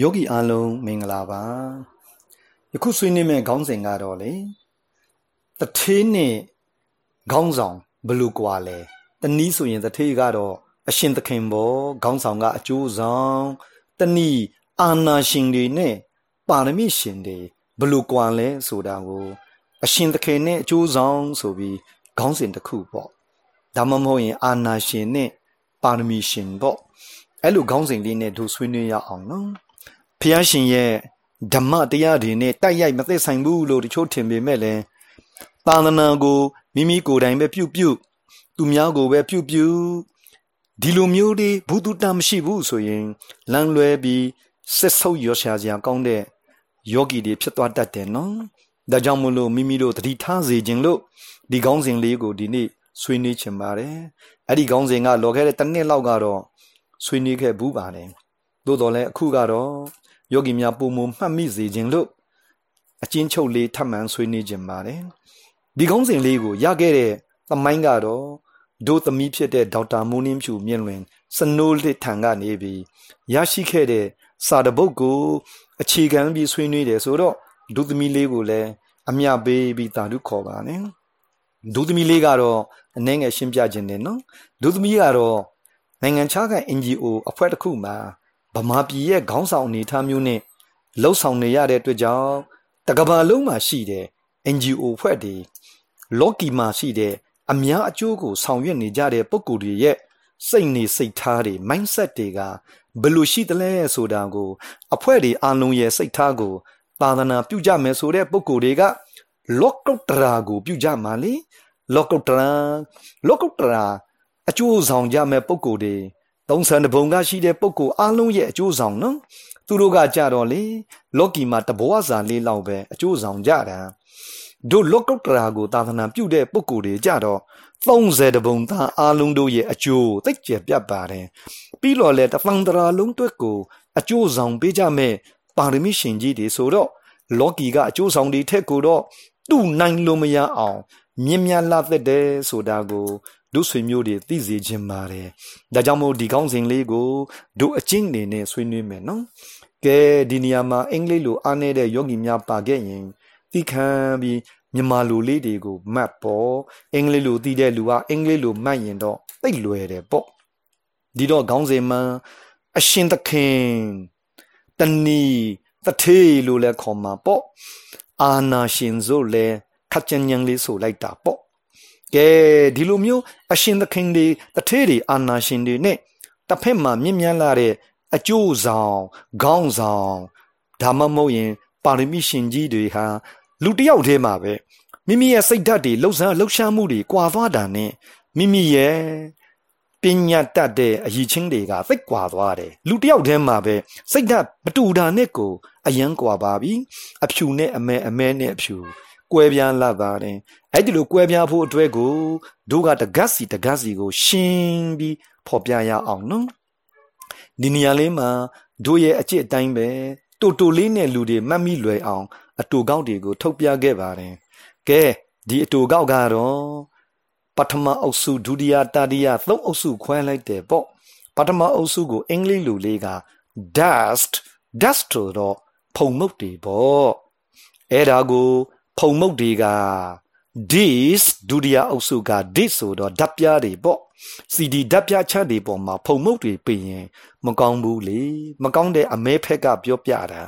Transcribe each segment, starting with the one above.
ယောဂီအားလုံးမင်္ဂလာပါယခုဆွေးနွေးမယ့်ခေါင်းစဉ်ကတော့လေတထေးနဲ့ခေါင်းဆောင်ဘလူကွာလဲတနည်းဆိုရင်တထေးကတော့အရှင်သခင်ဘောခေါင်းဆောင်ကအကျိုးဆောင်တနည်းအာနာရှင်တွေနဲ့ပါရမီရှင်တွေဘလူကွာလဲဆိုတာကို အရှင်သခင်နဲ့အကျိုးဆောင်ဆိုပြီးခေါင်းစဉ်တစ်ခုပေါ့ဒါမှမဟုတ်ရင် အာနာရှင်နဲ့ပါရမီရှင်ပေါ့အဲ့လိုခေါင်းစဉ်လေးနဲ့တို့ဆွေးနွေးရအောင်နော် ဖះရှင်ရဲ့ဓမ္မတရားတွေနဲ့တိုက်ရိုက်မသက်ဆိုင်ဘူးလို့တချို့ထင်ပေမဲ့လည်းသာသနာကိုမိမိကိုယ်တိုင်ပဲပြုတ်ပြုတ်သူများကိုပဲပြုတ်ပြုတ်ဒီလိုမျိုးတွေဘူးတုတမရှိဘူးဆိုရင်လမ်းလွဲပြီးဆက်ဆုပ်ရောရှာစရာကောင်းတဲ့ယောဂီတွေဖြစ်သွားတတ်တယ်နော်ဒါကြောင့်မို့လို့မိမိတို့တတိထားစေခြင်းလို့ဒီကောင်းစဉ်လေးကိုဒီနေ့ဆွေးနွေးချင်ပါတယ်အဲ့ဒီကောင်းစဉ်ကလော်ခဲ့တဲ့တစ်နှစ်လောက်ကတော့ဆွေးနွေးခဲ့ဘူးပါတယ်သို့တော်လည်းအခုကတော့ ယောဂီများပုံမမှတ်မိစေခြင်းလို့အချင်းချုပ်လေးထပ်မံဆွေးနွေးခြင်းပါတယ်ဒီကောင်းစဉ်လေးကိုရခဲ့တဲ့သမိုင်းကတော့ဒိုသမီးဖြစ်တဲ့ဒေါက်တာမိုးနှင်းဖြူမြင့်လွင် စနိုးလက်ထံကနေပြီးရရှိခဲ့တဲ့စာတပုတ်ကိုအခြေခံပြီးဆွေးနွေးတယ်ဆိုတော့ဒုသမီးလေးကိုလည်းအမျှပေးပြီးတာဓုခေါ်ပါနဲ့ဒုသမီးလေးကတော့အနှဲငယ်ရှင်းပြခြင်းတယ်နော်ဒုသမီးကတော့နိုင်ငံခြားက NGO အဖွဲ့တစ်ခုမှာ ဗမာပြည်ရဲ့ခေါင်းဆောင်အနေထားမျိုးနဲ့လှုပ်ဆောင်နေရတဲ့အတွက်ကြောင့်တကဘာလုံးမှာရှိတဲ့ NGO ဖွဲ့တွေလော်ကီမှာရှိတဲ့အများအကျိုးကိုဆောင်ရွက်နေကြတဲ့ပုံကိုယ်တွေရဲ့စိတ်နေစိတ်ထားတွေ mindset တွေကဘယ်လိုရှိသလဲဆိုတာကိုအဖွဲ့တွေအလုံးရဲ့စိတ်ထားကိုသာသနာပြုကြမယ်ဆိုတဲ့ပုံကိုယ်တွေကလောကုတ္တရာကိုပြုကြမှာလေလောကုတ္တရာလောကုတ္တရာအကျိုးဆောင်ကြမဲ့ပုံကိုယ်တွေ သုံးဆန်တဘုံကရှိတဲ့ပုဂ္ဂိုလ်အလုံးရဲ့အကျိုးဆောင်နော်သူတို့ကကြတော့လေလောကီမှာတဘဝစာလေးလောက်ပဲအကျိုးဆောင်ကြတာတို့လောကုတ္တရာကိုသာသနာပြုတဲ့ပုဂ္ဂိုလ်တွေကြတော့30တဘုံသားအလုံးတို့ရဲ့အကျိုးသိကျပြတ်ပါတယ်ပြီးတော့လေတသံတရာလုံးတွက်ကိုအကျိုးဆောင်ပေးကြမဲ့ပါရမီရှင်ကြီးတွေဆိုတော့လောကီကအကျိုးဆောင်တွေထက်ကိုတော့သူ့နိုင်လို့မရအောင်မြင်မြလာသက်တယ်ဆိုတာကို ဒုဆွေမျိုးတွေသိစေခြင်းပါတယ်ဒါကြောင့်မို့ဒီကောင်းစဉ်လေးကိုဒုအချင်းနေနဲ့ဆွေးနွေးမယ်နော်ကဲဒီနေရာမှာအင်္ဂလိပ်လိုအားနည်းတဲ့ယောဂီများပါခဲ့ရင်သိခံပြီးမြန်မာလိုလေးတွေကိုမှတ်ပေါ့အင်္ဂလိပ်လိုသိတဲ့လူကအင်္ဂလိပ်လိုမှတ်ရင်တော့သိလွယ်တယ်ပေါ့ဒီတော့ခေါင်းစဉ်မှာအရှင်သခင်တဏီတထေးလို့လည်းခေါ်မှာပေါ့အာနာရှင်ဆိုလဲခက်ချင်ညံလေးဆိုလိုက်တာပေါ့ ကဲဒီလိုမျိုးအရှင်သခင်တွေတထေးတွေအာနာရှင်တွေနဲ့တစ်ဖက်မှာမြင့်မြတ်လာတဲ့အကျိုးဆောင်ခေါင်းဆောင်ဒါမှမဟုတ်ရင် ပါရမီရှင်ကြီးတွေဟာလူတယောက်တည်းမှာပဲမိမိရဲ့စိတ်ဓာတ်တွေလှုပ်ရှားလှုပ်ရှားမှုတွေကွာသွားတာနဲ့မိမိရဲ့ပညာတတ်တဲ့အရည်ချင်းတွေကသိပ်ကွာသွားတယ်လူတယောက်တည်းမှာပဲစိတ်ဓာတ်မတူတာနဲ့ကိုအယံကွာပါပြီအဖြူနဲ့အမဲအမဲနဲ့အဖြူ ကွဲပြားလာပါတယ်အဲ့ဒီလိုကွဲပြားဖို့အတွက်ကိုတို့ကတဂတ်စီတဂတ်စီကို ရှင်းပြီးဖော်ပြရအောင်နော်ဒီနေရာလေးမှာတို့ရဲ့အကျင့်အတိုင်းပဲတူတူလေးနဲ့လူတွေမှတ်မိလွယ်အောင် အတူကောက်တွေကိုထုတ်ပြခဲ့ပါတယ်ကဲဒီအတူကောက်ကတော့ပထမအုပ်စုဒုတိယတတိယသုံးအုပ်စုခွဲလိုက်တယ်ပေါ့ပထမအုပ်စုကိုအင်္ဂလိပ်လိုလေးက dust dust တော့ဖုံမုတ်တွေပေါ့အဲ့ဒါကို ဖုံမုတ်တွေက this ဒုတိယအုပ်စုက this ဆိုတော့ဓာတ်ပြားတွေပေါ့ CD ဓာတ်ပြားချက်တွေပေါ်မှာဖုံမုတ်တွေပြင်ရင်မကောင်းဘူးလေမကောင်းတဲ့အမဲဖက်ကပြောပြတာ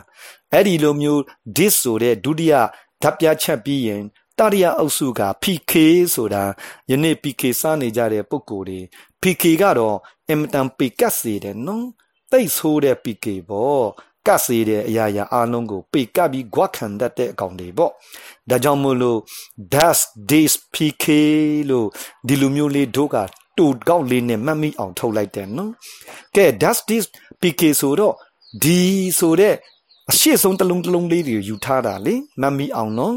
အဲ့ဒီလိုမျိုး this ဆိုတဲ့ဒုတိယဓာတ်ပြားချက်ပြီးရင်တရိယအုပ်စုက PK ဆိုတာယနေ့ PK စားနေကြတဲ့ပုံကိုယ်တွေ PK ကတော့အင်မတန်ပေကတ်စေတယ်နော်သိဆိုးတဲ့ PK ပေါ့ ကတ်စေတဲ့အရာရာအလုံးကိုပေကပ်ပြီးဂွက်ခံတတ်တဲ့အကောင်တွေပေါ့ဒါကြောင့်မို့လို့ das this pk လို့ဒီလိုမျိုးလေးတို့ကတူကောက်လေးနဲ့မှတ်မိအောင်ထုတ်လိုက်တယ်နော်ကဲ das this pk ဆိုတော့ဒီဆိုတဲ့အရှိဆုံးတလုံးတလုံးလေးတွေယူထားတာလေမှတ်မိအောင်နော်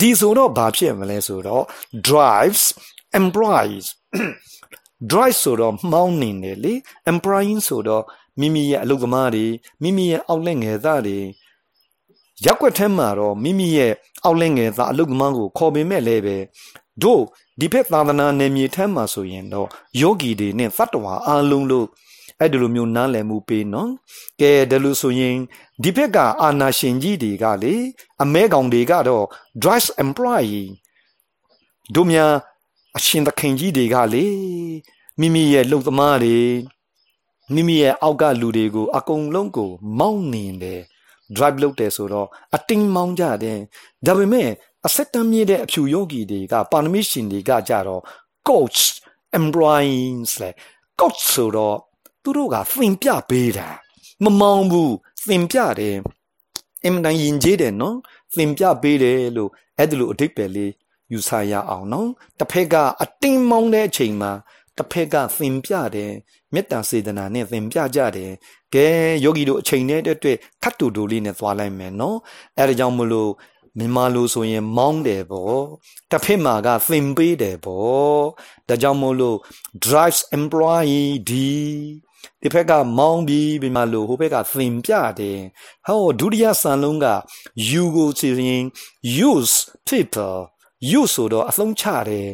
ဒီဆိုတော့ဘာဖြစ်မလဲဆိုတော့ drives employees drive ဆိုတော့မှောင်းနေတယ်လေ employing ဆိုတော့ မိမိရဲ့အလုပ်သမားတွေမိမိရဲ့အောက်လက်ငယ်သားတွေရက်ွက်ထဲမှာတော့မိမိရဲ့အောက်လက်ငယ်သားအလုပ်သမားကိုခေါ်ပေမဲ့လည်းပဲတို့ဒီဖက်သာသနာနယ်မြေထဲမှာဆိုရင်တော့ယောဂီတွေနဲ့သတ္တဝါအလုံးလို့အဲ့ဒီလိုမျိုးနားလည်မှုပေးနော်ကဲဒါလို့ဆိုရင်ဒီဘက်ကအာနာရှင်ကြီးတွေကလေအမဲကောင်တွေကတော့ drive employee တို့များအရှင်သခင်ကြီးတွေကလေမိမိရဲ့လုံသမားတွေ မိမိရဲ့အောက်ကလူတွေကိုအကုန်လုံးကို မောင်းနေတယ် drive လုပ်တယ်ဆိုတော့အတင်းမောင်းကြတယ်ဒါပေမဲ့အဆက်တမ်းမြင့်တဲ့အဖြူယောဂီတွေကပါရမီရှင်တွေကကြတော့ coach employees လေ coach ဆိုတော့သူတို့ကသင်ပြပေးတာမမောင်းဘူးသင်ပြတယ်အင်မတန်ယဉ်ကျေးတယ်နော်သင်ပြပေးတယ်လို့အဲ့ဒါလိုအဓိပ္ပာယ်လေးယူဆရအောင်နော်တစ်ဖက်ကအတင်းမောင်းတဲ့အချိန်မှာ တစ်ဖက်ကသင်ပြတယ်မေတ္တာစေတနာနဲ့သင်ပြကြတယ်ကဲယောဂီတို့အချိန်နဲ့အတွက်ခတ်တူတူလေးနဲ့သွားလိုက်မယ်နော်အဲဒါကြောင့်မလို့မြန်မာလိုဆိုရင်မောင်းတယ်ပေါ့တစ်ဖက်မှာကသင်ပေးတယ်ပေါ့ဒါကြောင့်မို့လို့ drives employee ဒီဒီဖက်ကမောင်းပြီးပြီးမှလို့ဟိုဘက်ကသင်ပြတယ်ဟောဒုတိယစံလုံးက you ကိုချရင် use people use ဆိုတော့အသုံးချတယ်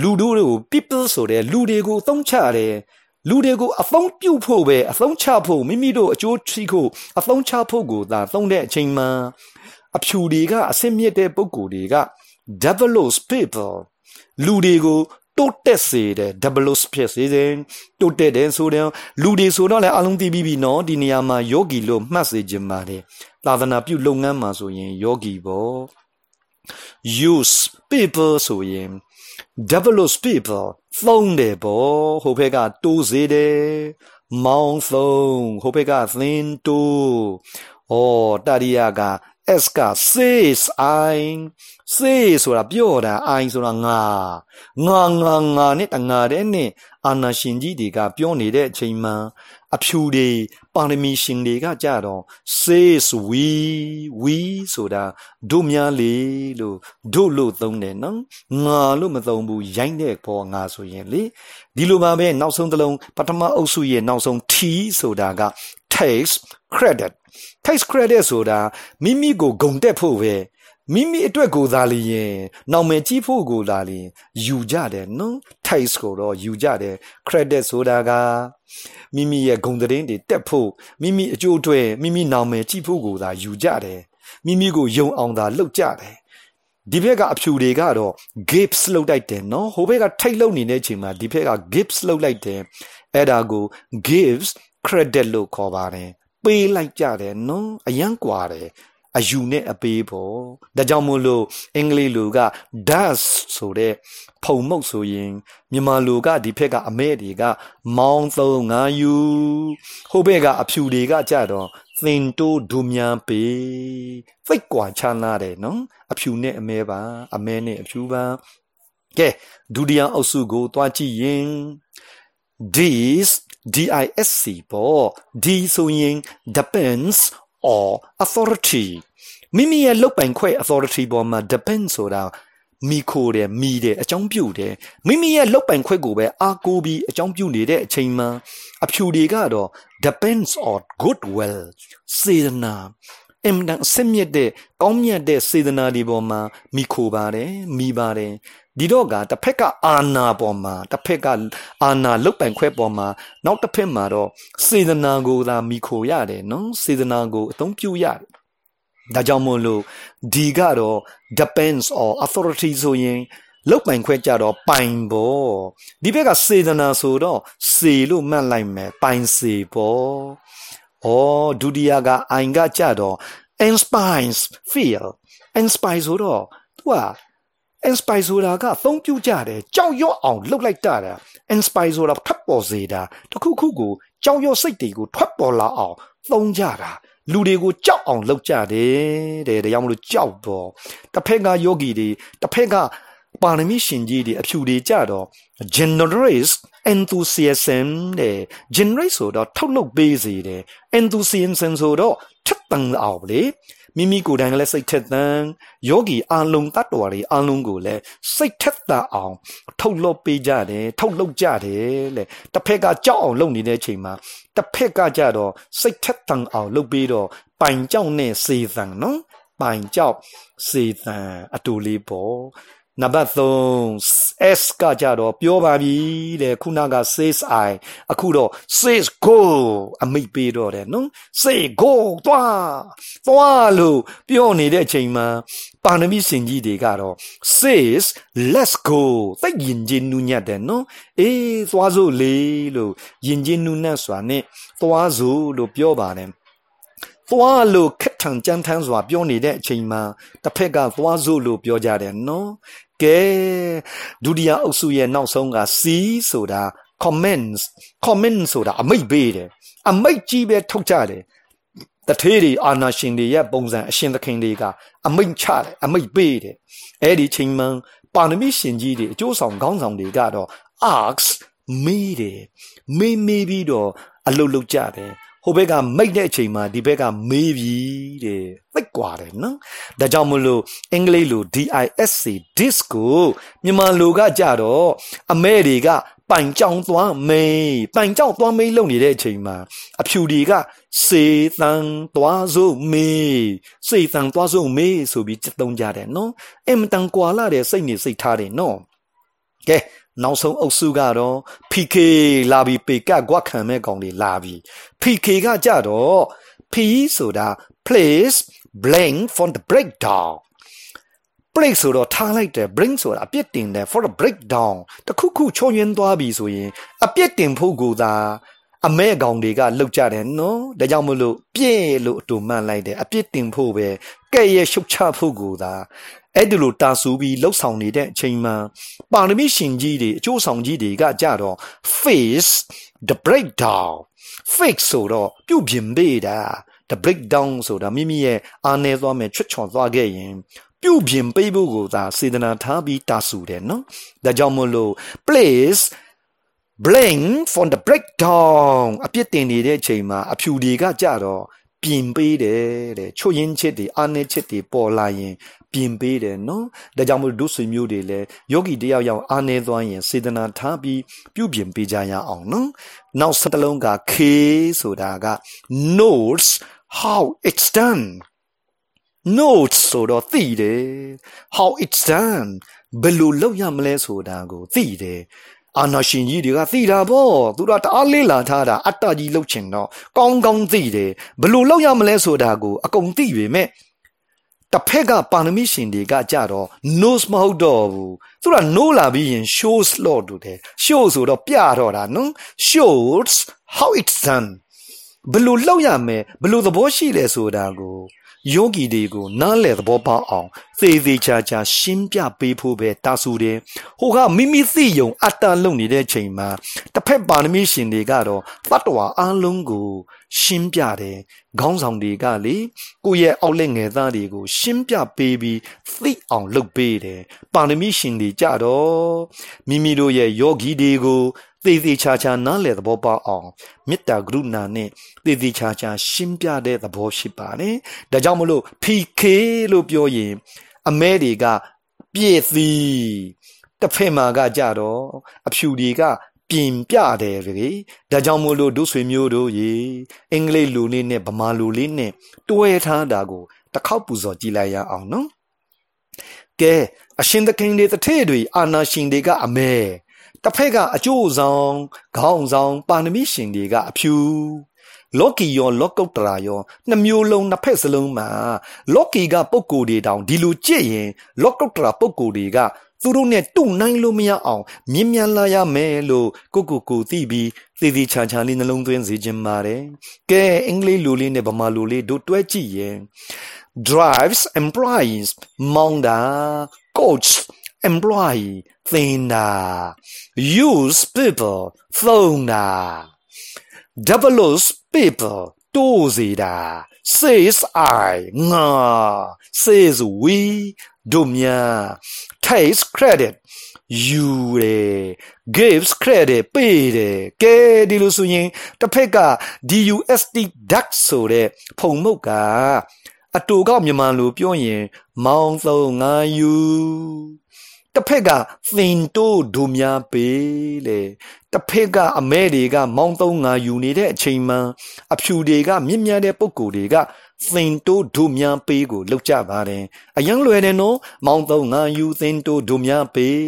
လူတို့ကို people ဆိုတဲ့လူတွေကိုအသုံးချတယ်လူတွေကိုအသုံးပြုဖို့ပဲအသုံးချဖို့မိမိတို့အကျိုးထိဖို့အသုံးချဖို့ကိုသာသုံးတဲ့အချိန်မှာအဖြူတွေကအဆင့်မြင့်တဲ့ပုံကိုယ်တွေက develops people လူတွေကိုတိုးတက်စေတယ် develop ဖြစ်စေတယ်တိုးတက်တယ်ဆိုတော့လူတွေဆိုတော့လည်းအလုံးသိပြီးပြီနော်ဒီနေရာမှာယောဂီလို့မှတ်စေခြင်းပါတယ်သာသနာပြုလုပ်ငန်းမှာဆိုရင်ယောဂီပေါ့ use people ဆိုရင် develop people သုံးတယ်ပေါ့ဟိုဘက်ကတိုးစေတယ်မောင်းသုံးဟိုဘက်ကသင်တိုးဩတရိယာက S က says I say ဆိုတာပြောတာ I ဆိုတာငါငါငါငါနဲ့တငါတဲ့နဲ့အာနာရှင်ကြီးတွေကပြောနေတဲ့အချိန်မှာအဖြူတွေပါရမီရှင်တွေကကြတော့ says we we ဆိုတာတို့များလေလို့တို့လို့သုံးတယ်နော်ငါလို့မသုံးဘူးရိုင်းတဲ့ပေါ်ငါဆိုရင်လေဒီလိုပါပဲနောက်ဆုံးတစ်လုံးပထမအုပ်စုရဲ့နောက်ဆုံး T ဆိုတာက takes credit takes credit ဆိုတာမိမိကိုဂုံတက်ဖို့ပဲမိမိအတွက်ကိုသာလျင်နောင်မယ်ကြီးဖို့ကိုသာလျင်ယူကြတယ်နော် taste ကိုတော့ယူကြတယ် credit ဆိုတာကမိမိရဲ့ဂုံသတင်းတွေတက်ဖို့မိမိအကျိုးအတွက်မိမိနောင်မယ်ကြီးဖို့ကိုသာယူကြတယ်မိမိကိုယုံအောင်သာလုပ်ကြတယ်ဒီဘက်ကအဖြူတွေကတော့ gifts လောက်တိုက်တယ်နော်ဟိုဘက်ကထိတ်လုံနေတဲ့အချိန်မှာဒီဘက်က gifts လောက်လိုက်တယ်အဲ့ဒါကို gives credit လို့ခေါ်ပါတယ် ပေးလိုက်ကြတယ်နော်အယံကွာတယ်အယူနဲ့အပေးပေါ့ဒါကြောင့်မို့လို့အင်္ဂလိပ်လိုက does ဆိုတဲ့ဖုံမုတ်ဆိုရင်မြန်မာလိုကဒီဖက်ကအမဲတွေက မောင်းသုံးငါယူဟိုဘက်ကအဖြူတွေကကြတော့သင်တိုးဒုမြန်ပေးဖိတ်ကွာချမ်းလာတယ်နော်အဖြူနဲ့အမဲပါအမဲနဲ့အဖြူပါကဲဒုတိယအုပ်စုကိုတွားကြည့်ရင် this DISC ပေါ့ D ဆိုရင် depends or authority မိမိရဲ့လုပ်ပိုင်ခွင့် authority ပေါ်မှာ depend ဆိုတာမိခိုတယ်မိတယ်အကြောင်းပြုတယ်မိမိရဲ့လုပ်ပိုင်ခွင့်ကိုပဲအားကိုးပြီးအကြောင်းပြုနေတဲ့အချိန်မှာအဖြူတွေကတော့ depends on goodwill စေတနာ အင်တန်ဆင့်မြတ်တဲ့ကောင်းမြတ်တဲ့စေတနာတွေပေါ်မှာမိခိုပါတယ်မိပါတယ်ဒီတော့ကတစ်ဖက်ကအာနာပေါ်မှာတစ်ဖက်ကအာနာလုတ်ပိုင်ခွဲပေါ်မှာနောက်တစ်ဖက်မှာတော့စေတနာကိုသာမိခိုရတယ်နော်စေတနာကိုအသုံးပြုရတယ်ဒါကြောင့်မို့လို့ဒီကတော့ depends or authority ဆိုရင်လုတ်ပိုင်ခွဲကြတော့ပိုင်ပေါ့ဒီဘက်ကစေတနာဆိုတော့စေလို့မှတ်လိုက်မယ်ပိုင်စေပေါ့ ဩဒုတိယကအိုင်ကကြတော့ inspires feel inspire ဆိုတော့ तू อ่ะ inspire ဆိုတာကသုံးပြုကြတယ်ကြောက်ရွံ့အောင်လှုပ်လိုက်တာ inspire ဆိုတာထပ်ပေါ်စေတာတခုခုကိုကြောက်ရွံ့စိတ်တွေကိုထွက်ပေါ်လာအောင်သုံးကြတာလူတွေကိုကြောက်အောင်လုပ်ကြတယ်တဲ့ဒါကြောင့်မလို့ကြောက်တော့တစ်ဖက်ကယောဂီတွေတစ်ဖက်က ပါရမီရှင်ကြီးတွေအဖြူတွေကြတော့ generate enthusiasm တဲ့ generate ဆိုတော့ထုတ်လုပ်ပေးစေတယ် enthusiasm ဆိုတော့ထက်တန်အောင်လေမိမိကိုယ်တိုင်လည်းစိတ်ထက်သန်ယောဂီအာလုံတတ္တဝါတွေအာလုံကိုလည်းစိတ်ထက်သန်အောင်ထုတ်လုပ်ပေးကြတယ်ထုတ်လုပ်ကြတယ်လေတစ်ဖက်ကကြောက်အောင်လုပ်နေတဲ့အချိန်မှာတစ်ဖက်ကကြတော့စိတ်ထက်သန်အောင်လုပ်ပြီးတော့ပိုင်ကြောက်နဲ့စေသန်နော်ပိုင်ကြောက်စေသန်အတူလေးပေါ့ နံပါတ်3 S ကကြတော့ပြောပါပြီတဲ့ခုနက says I အခုတော့ says go အမိတ်ပေးတော့တယ်နော် say go သွားသွားလို့ပြောနေတဲ့အချိန်မှာပါဏမိစင်ကြီးတွေကတော့ says let's go သိရင်ချင်းနူးညတ်တယ်နော်အေးသွားစို့လေလို့ယင်ချင်းနူးညတ်စွာနဲ့သွားစို့လို့ပြောပါတယ် သွားလို့ခက်ထန်ကြမ်းထမ်းစွာ ပြောနေတဲ့အချိန်မှာတစ်ဖက်ကသွားစို့လို့ပြောကြတယ်နော်ကဲဒုတိယအုပ်စုရဲ့နောက်ဆုံးက C ဆိုတာ comments comment ဆိုတာအမိတ်ပေးတယ်အမိတ်ကြီးပဲထုတ်ကြတယ်တထေးတွေအာနာရှင်တွေရဲ့ပုံစံအရှင်သခင်တွေကအမိတ်ချတယ်အမိတ်ပေးတယ်အဲ့ဒီချိန်မှပါရမီရှင်ကြီးတွေအကျိုးဆောင်ခေါင်းဆောင်တွေကတော့ asks မေးတယ်မေးမေးပြီးတော့အလုတ်လုတ်ကြတယ် ဟိုဘက်ကမိတ်တဲ့အချိန်မှာဒီဘက်ကမေးပြီတဲ့သိကွာတယ်နော်ဒါကြောင့်မလို့အင်္ဂလိပ်လို DISC disc ကိုမြန်မာလိုကကြတော့အမဲတွေကပိုင်ကြောင်သွားမေးပိုင်ကြောင်သွားမေးလုံနေတဲ့အချိန်မှာအဖြူတွေကစေတန်သွားစုမေးစေတန်သွားစုမေးဆိုပြီးတုံးကြတယ်နော်အင်မတန်ကွာလာတဲ့စိတ်နေစိတ်ထားတယ်နော်ကဲ နောက်ဆုံးအုပ်စုကတော့ PK လာပြီးပေကကွက်ခံမဲ့ကောင်တွေလာပြီး PK ကကြတော့ P ဆိုတာ place blank for the breakdown break ဆိုတော့ထားလိုက်တယ် bring ဆိုတာအပြစ်တင်တယ် for the breakdown တခုခုချုံရင်းသွားပြီဆိုရင်အပြစ်တင်ဖို့ကိုသာအမဲကောင်တွေကလှုပ်ကြတယ်နော်ဒါကြောင့်မလို့ပြည့်လို့အတူမှန်လိုက်တယ်အပြစ်တင်ဖို့ပဲကဲ့ရဲ့ရှုပ်ချဖို့ကိုသာ အဲ့ဒီလိုတာဆူပြီးလှုပ်ဆောင်နေတဲ့အချိန်မှာပါရမီရှင်ကြီးတွေအကျိုးဆောင်ကြီးတွေကကြတော့ face the breakdown fix ဆိုတော့ပြုတ်ပြင်ပေးတာ the breakdown ဆိုတာမိမိရဲ့အာနေသွားမယ်ချွတ်ချော်သွားခဲ့ရင်ပြုတ်ပြင်ပေးဖို့ကိုသာစေတနာထားပြီးတာဆူတယ်နော်ဒါကြောင့်မလို့ place blame for the breakdown အပြစ်တင်နေတဲ့အချိန်မှာအဖြူတွေကကြတော့ပြင်ပေးတယ်တဲ့ချွတ်ရင်းချစ်တွေအာနေချစ်တွေပေါ်လာရင် ပြင်ပေးတယ်နော်ဒါကြောင့်မို့ဒုဆွေမျိုးတွေလည်းယောဂီတယောက်ယောက်အာနေသွားရင်စေတနာထားပြီးပြုပြင်ပေးကြရအောင်နော်နောက်စတလုံးက K ဆိုတာက knows how it's done notes ဆိုတော့သိတယ် how it's done ဘယ်လိုလုပ်ရမလဲဆိုတာကိုသိတယ်အာနာရှင်ကြီးတွေကသိတာပေါ့သူတို့တအားလေးလာထားတာအတ္တကြီးလှုပ်ချင်တော့ကောင်းကောင်းသိတယ်ဘယ်လိုလုပ်ရမလဲဆိုတာကိုအကုန်သိပေမဲ့ တစ်ဖက်ကပါရမီရှင်တွေကကြတော့ knows မဟုတ်တော့ဘူးသူက know လာပြီးရင် shows လို့တူတယ် show ဆိုတော့ပြတော့တာနော် shows how it's done ဘယ်လိုလုပ်ရမလဲဘယ်လိုသဘောရှိလဲဆိုတာကို ယောဂီတွေကိုနားလည်သဘောပေါက်အောင်သေသေးချာချာရှင်းပြပေးဖို့ပဲတာဆူတယ်။ဟိုကမိမိသိယုံအတ္တလုံနေတဲ့ချိန်မှာတစ်ဖက်ပါရမီရှင်တွေကတော့တတ္တဝါအလုံးကို ရှင်းပြတယ်။ခေါင်းဆောင်တွေကလေကိုယ့်ရဲ့အောက်လက်ငယ်သားတွေကို ရှင်းပြပေးပြီးသိအောင်လုပ်ပေးတယ်။ပါရမီရှင်တွေကြတော့မိမိတို့ရဲ့ယောဂီတွေကို သေသေးချာချာနားလည်သဘောပေါက်အောင်မေတ္တာကရုဏာနဲ့သေသေးချာချာရှင်းပြတဲ့သဘောရှိပါတယ်။ဒါကြောင့်မလို့ PK လို့ပြောရင် အမဲတွေကပြည့်သီးတစ်ဖက်မှာကကြတော့အဖြူတွေကပြင်ပြတယ်လေဒါကြောင့်မို့လို့ဒုဆွေမျိုးတို့ရေအင်္ဂလိပ်လူလေးနဲ့ဗမာလူလေးနဲ့တွဲထားတာကိုတစ်ခေါက်ပူဇော်ကြည့်လိုက်ရအောင်နော်ကဲအရှင်သခင်တွေတထေတွေအာနာရှင်တွေကအမဲ တစ်ဖက်ကအကျိုးဆောင်ခေါင်းဆောင်ပါဏမိရှင်တွေကအဖြူလော်ကီရောလော့ကုတ်တရာရောနှမျိုးလုံးနှစ်ဖက်စလုံးမှာလော်ကီကပုံကိုယ်တွေတောင်ဒီလိုကြည့်ရင်လော့ကုတ်တရာပုံကိုယ်တွေကသူတို့နဲ့တုနိုင်လို့မရအောင်မြင်မြန်လာရမယ်လို့ကိုကိုကိုသိပြီးသေသေးချာချာလေးနှလုံးသွင်းစေခြင်းပါတယ်ကဲအင်္ဂလိပ်လိုလေးနဲ့ဗမာလိုလေးတို့တွဲကြည့်ရင် drives employees မောင်းတာ coach employee သင်တာ use people သုံးတာ develops people တိုးစေတာ says i ငါ says we တို့များ takes credit ယူတယ် gives credit ပေးတယ်ကဲဒီလိုဆိုရင်တစ်ဖက်က DUSD duck ဆိုတဲ့ဖုံမုတ်ကအတူကမြန်မာလိုပြောရင် မောင်းသုံးငါယူ တစ်ဖက်ကသင်တိုးဒုများပေးလေတစ်ဖက်ကအမဲတွေကမောင်းသုံးငါယူနေတဲ့အချိန်မှအဖြူတွေကမြင့်မြတ်တဲ့ပုံကိုယ်တွေကသင်တို့ဒုများပေးကိုလောက်ကြပါတယ်အယံလွယ်တယ်နော်မောင်သုံးငါယူသင်တို့ဒုများပေး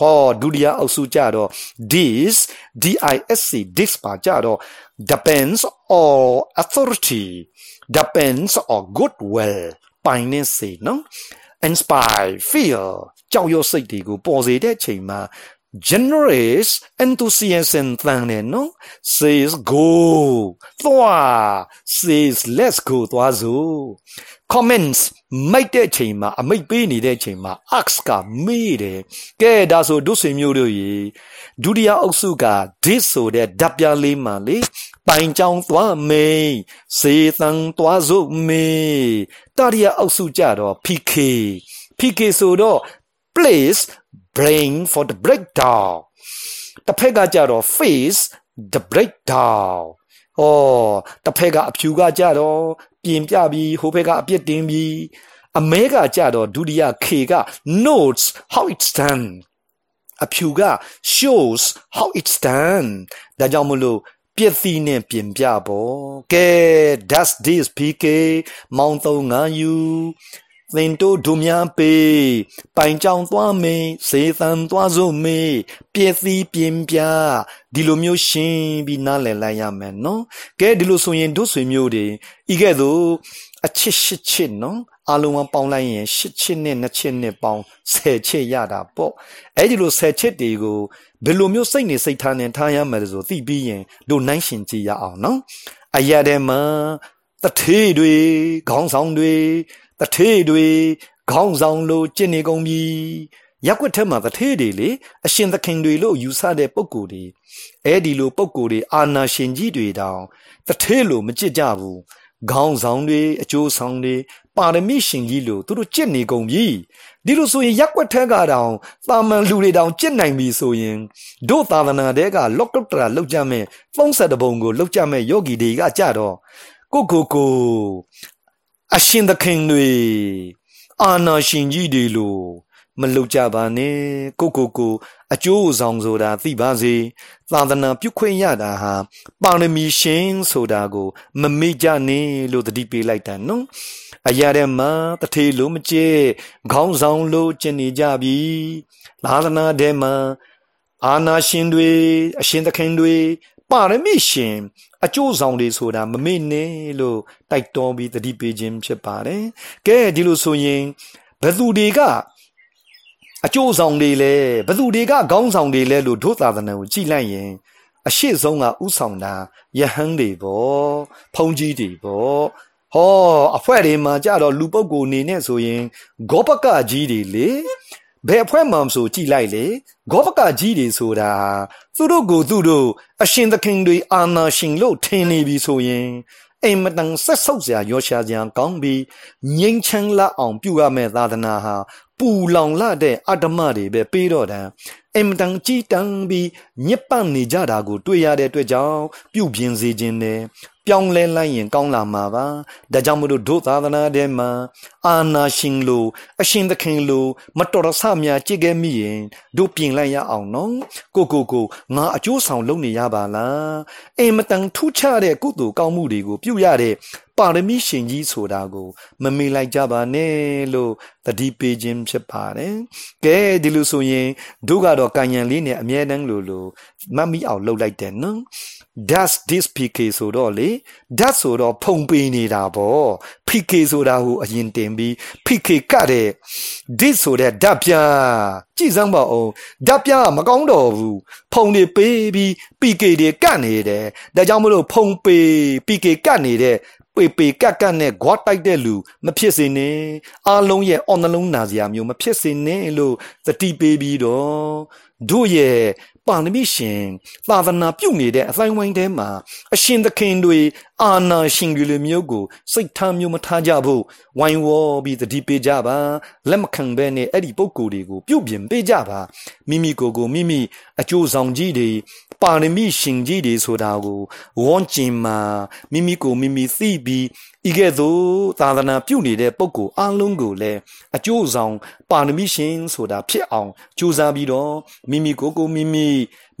ဟောဒုတိယအုပ်စုကြတော့ this disc this ပါကြတော့ depends or authority depends or goodwill ပိုင်နေစေနော် inspire fear ကြောက်ရွံ့စိတ်တွေကိုပေါ်စေတဲ့ချိန်မှာ generous enthusiasm တန်တယ်နော် says go သွား says let's go သွားစို့ comments မိတ်တဲ့ချိန်မှာအမိတ်ပေးနေတဲ့ချိန်မှာ ask ကမေးတယ်ကဲဒါဆိုဒုဆွေမျိုးတို့ရေဒုတိယအုပ်စုက this ဆိုတဲ့ဓာတ်ပြားလေးမှလေ ပိုင်ကြောင်သွားမေးစေတန်သွားစို့မေးတတိယအုပ်စုကြတော့ PK PK ဆိုတော့ place brain for the breakdown တစ်ဖက်ကကြတော့ face the breakdown ဟောတစ်ဖက်ကအဖြူကကြတော့ပြင်ပြပြီးဟိုဘက်ကအပြစ်တင်ပြီးအမဲကကြတော့ဒုတိယ K က notes how it's done အဖြူက shows how it's done ဒါကြောင့်မလို့ ပြည့်စည်နဲ့ပြင်ပြပေါ့ကဲ does this pk မောင်သုံးငါယူ သင်တို့ဒုများပေပိုင်ကြောင်သွားမေးစေသံသွားစို့မေးပြည့်စည်ပြင်ပြဒီလိုမျိုးရှင်းပြီးနားလည်လိုက်ရမယ်နော်ကဲဒီလိုဆိုရင်တို့ဆွေမျိုးတွေဤကဲ့သို့အချစ်ရှစ်ချစ်နော်အလုံးဝပေါင်းလိုက်ရင်ရှစ်ချစ်နဲ့နှစ်ချစ်နဲ့ပေါင်းဆယ်ချစ်ရတာပေါ့အဲ့ဒီလိုဆယ်ချစ်တွေကိုဘယ်လိုမျိုးစိတ်နေစိတ်ထားနဲ့ထားရမယ်ဆိုသိပြီးရင်တို့နိုင်ရှင်ကြည့်ရအောင်နော်အရာတဲ့မှာတထေးတွေခေါင်းဆောင်တွေ တထေးတွေခေါင်းဆောင်လို့ကျင့်နေကုန်ပြီရက်ွက်ထက်မှာတထေးတွေလေအရှင်သခင်တွေလို့ယူဆတဲ့ပုံကိုယ်တွေအဲဒီလိုပုံကိုယ်တွေအာနာရှင်ကြီးတွေတောင်တထေးလို့မကြစ်ကြဘူးခေါင်းဆောင်တွေအကျိုးဆောင်တွေပါရမီရှင်ကြီးလို့သူတို့ကြစ်နေကုန်ပြီဒီလိုဆိုရင်ရက်ွက်ထက်ကတောင်တာမန်လူတွေတောင်ကြစ်နိုင်ပြီဆိုရင်တို့သာသနာတဲကလော့ကုတ်တရာလောက်ကြမဲ့ပုံဆက်တပုံကိုလောက်ကြမဲ့ယောဂီတွေကကြတော့ကိုကိုကို အရှင်သခင်တွေအာနာရှင်ကြီးတွေလို့မလုကြပါနဲ့ကိုကိုကိုအကျိုးဆောင်ဆိုတာသိပါစေသာသနာပြုခွင့်ရတာဟာပါရမီရှင်ဆိုတာကို မမေ့ကြနဲ့လို့တတိပေးလိုက်တာနော်အရာတဲ့မှာတထေလို့မကျဲခေါင်းဆောင်လို့ကျင်နေကြပြီသာသနာထဲမှာအာနာရှင်တွေအရှင်သခင်တွေ ပါရမီရှင်အကျိုးဆောင်တွေဆိုတာမမေ့နဲ့လို့တိုက်တွန်းပြီးတတိပေးခြင်းဖြစ်ပါတယ်။ကဲဒီလိုဆိုရင်ဘသူတွေကအကျိုးဆောင်တွေလဲဘသူတွေကခေါင်းဆောင်တွေလဲလို့ဒုသာသနာကိုကြည်လိုက်ရင်အရှိဆုံးကဥဆောင်တာယဟန်တွေပေါ့ဖုန်ကြီးတွေပေါ့ဟောအဖွဲ့တွေမှာကြတော့လူပုဂ္ဂိုလ်နေနဲ့ဆိုရင်ဂောပကကြီးတွေလေ ဘယ်အဖွဲ့မှမဆိုကြည်လိုက်လေဂောပကကြီးတွေဆိုတာသူတို့ကိုသူတို့အရှင်သခင်တွေအာနာရှင်လို့ထင်နေပြီဆိုရင်အိမ်မတန်ဆက်ဆုပ်စရာရောရှာစရာကောင်းပြီးငြိမ်းချမ်းလာအောင်ပြုရမယ့်သာသနာဟာပူလောင်လာတဲ့အတ္တမတွေပဲပေးတော့တယ်အင်မတန်ကြည်တန်းပြီးညစ်ပတ်နေကြတာကို တွေ့ရတဲ့အတွက်ကြောင့်ပြုပြင်စေခြင်းနဲ့ ပြောင်းလဲလိုက်ရင်ကောင်းလာမှာပါဒါကြောင့်မလို့ဒုသာသနာထဲမှာအာနာရှင်လိုအရှင်သခင်လိုမတော်တဆများကြည့်ခဲ့မိရင်တို့ပြင်လိုက်ရအောင်နော်ကိုကိုကိုငါအကျိုးဆောင်လုပ်နေရပါလားအင်မတန်ထူးခြားတဲ့ကုသိုလ်ကောင်းမှုတွေကိုပြုရတဲ့ပါရမီရှင်ကြီးဆိုတာကို မမေ့လိုက်ကြပါနဲ့လို့တတိပေးခြင်းဖြစ်ပါတယ်ကဲဒီလိုဆိုရင်တို့ကတော့ကံဉဏ်လေးနဲ့အမြဲတမ်းလို့လို့မတ်မိအောင်လှုပ်လိုက်တယ်နော် does this pk ဆိုတော့လေ does ဆိုတော့ဖုံပေးနေတာပေါ့ pk ဆိုတာဟိုအရင်တင်ပြီး pk ကတဲ့ this ဆိုတဲ့ဓာတ်ပြကြည်စမ်းပါအောင်ဓာတ်ပြမကောင်းတော့ဘူးဖုံတွေပေးပြီး pk တွေကတ်နေတယ်ဒါကြောင့်မလို့ဖုံပေး pk ကတ်နေတဲ့ ပေပေကက်ကက်နဲ့ဂွားတိုက်တဲ့လူမဖြစ်စေနဲ့အားလုံးရဲ့အော်နှလုံးနာစရာမျိုးမဖြစ်စေနဲ့လို့သတိပေးပြီးတော့တို့ရဲ့ပါရမီရှင်သာသနာပြုနေတဲ့အတိုင်းဝိုင်းထဲမှာအရှင်သခင်တွေအာနာရှင်တွေလိုမျိုးကိုစိတ်ထားမျိုးမထားကြဖို့ဝိုင်းဝေါ်ပြီးတတိပေးကြပါလက်မခံဘဲနဲ့အဲ့ဒီပုံကိုယ်တွေကိုပြုတ်ပြင်ပေးကြပါမိမိကိုယ်ကိုမိမိအကျိုးဆောင်ကြီးတွေ ပါရမီရှင်ကြီးတွေဆိုတာကိုဝွန်ကျင်မှာမိမိကိုမိမိသိပြီးဤကဲ့သို့သာသနာပြုနေတဲ့ပုဂ္ဂိုလ်အလုံးကိုလည်းအကျိုးဆောင်ပါရမီရှင်ဆိုတာဖြစ်အောင်ကြိုးစားပြီးတော့မိမိကိုယ်ကိုမိမိ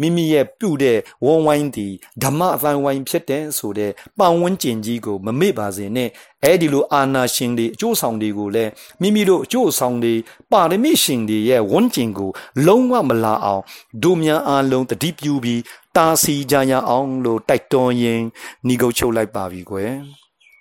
မိမိရဲ့ပြုတဲ့ဝန်းဝိုင်းသည်ဓမ္မအတိုင်းဝိုင်းဖြစ်တဲ့ဆိုတဲ့ပတ်ဝန်းကျင်ကြီးကိုမမေ့ပါစေနဲ့အဲဒီလိုအာနာရှင်တွေအကျိုးဆောင်တွေကိုလည်းမိမိတို့အကျိုးဆောင်တွေပါရမီရှင်တွေရဲ့ဝန်းကျင်ကို လုံးဝမလာအောင်ဒုမြန်အားလုံးတတိပြုပြီးတာစီကြရအောင်လို့တိုက်တွန်းရင်းညီကုတ်ချုပ်လိုက်ပါပြီကွယ်။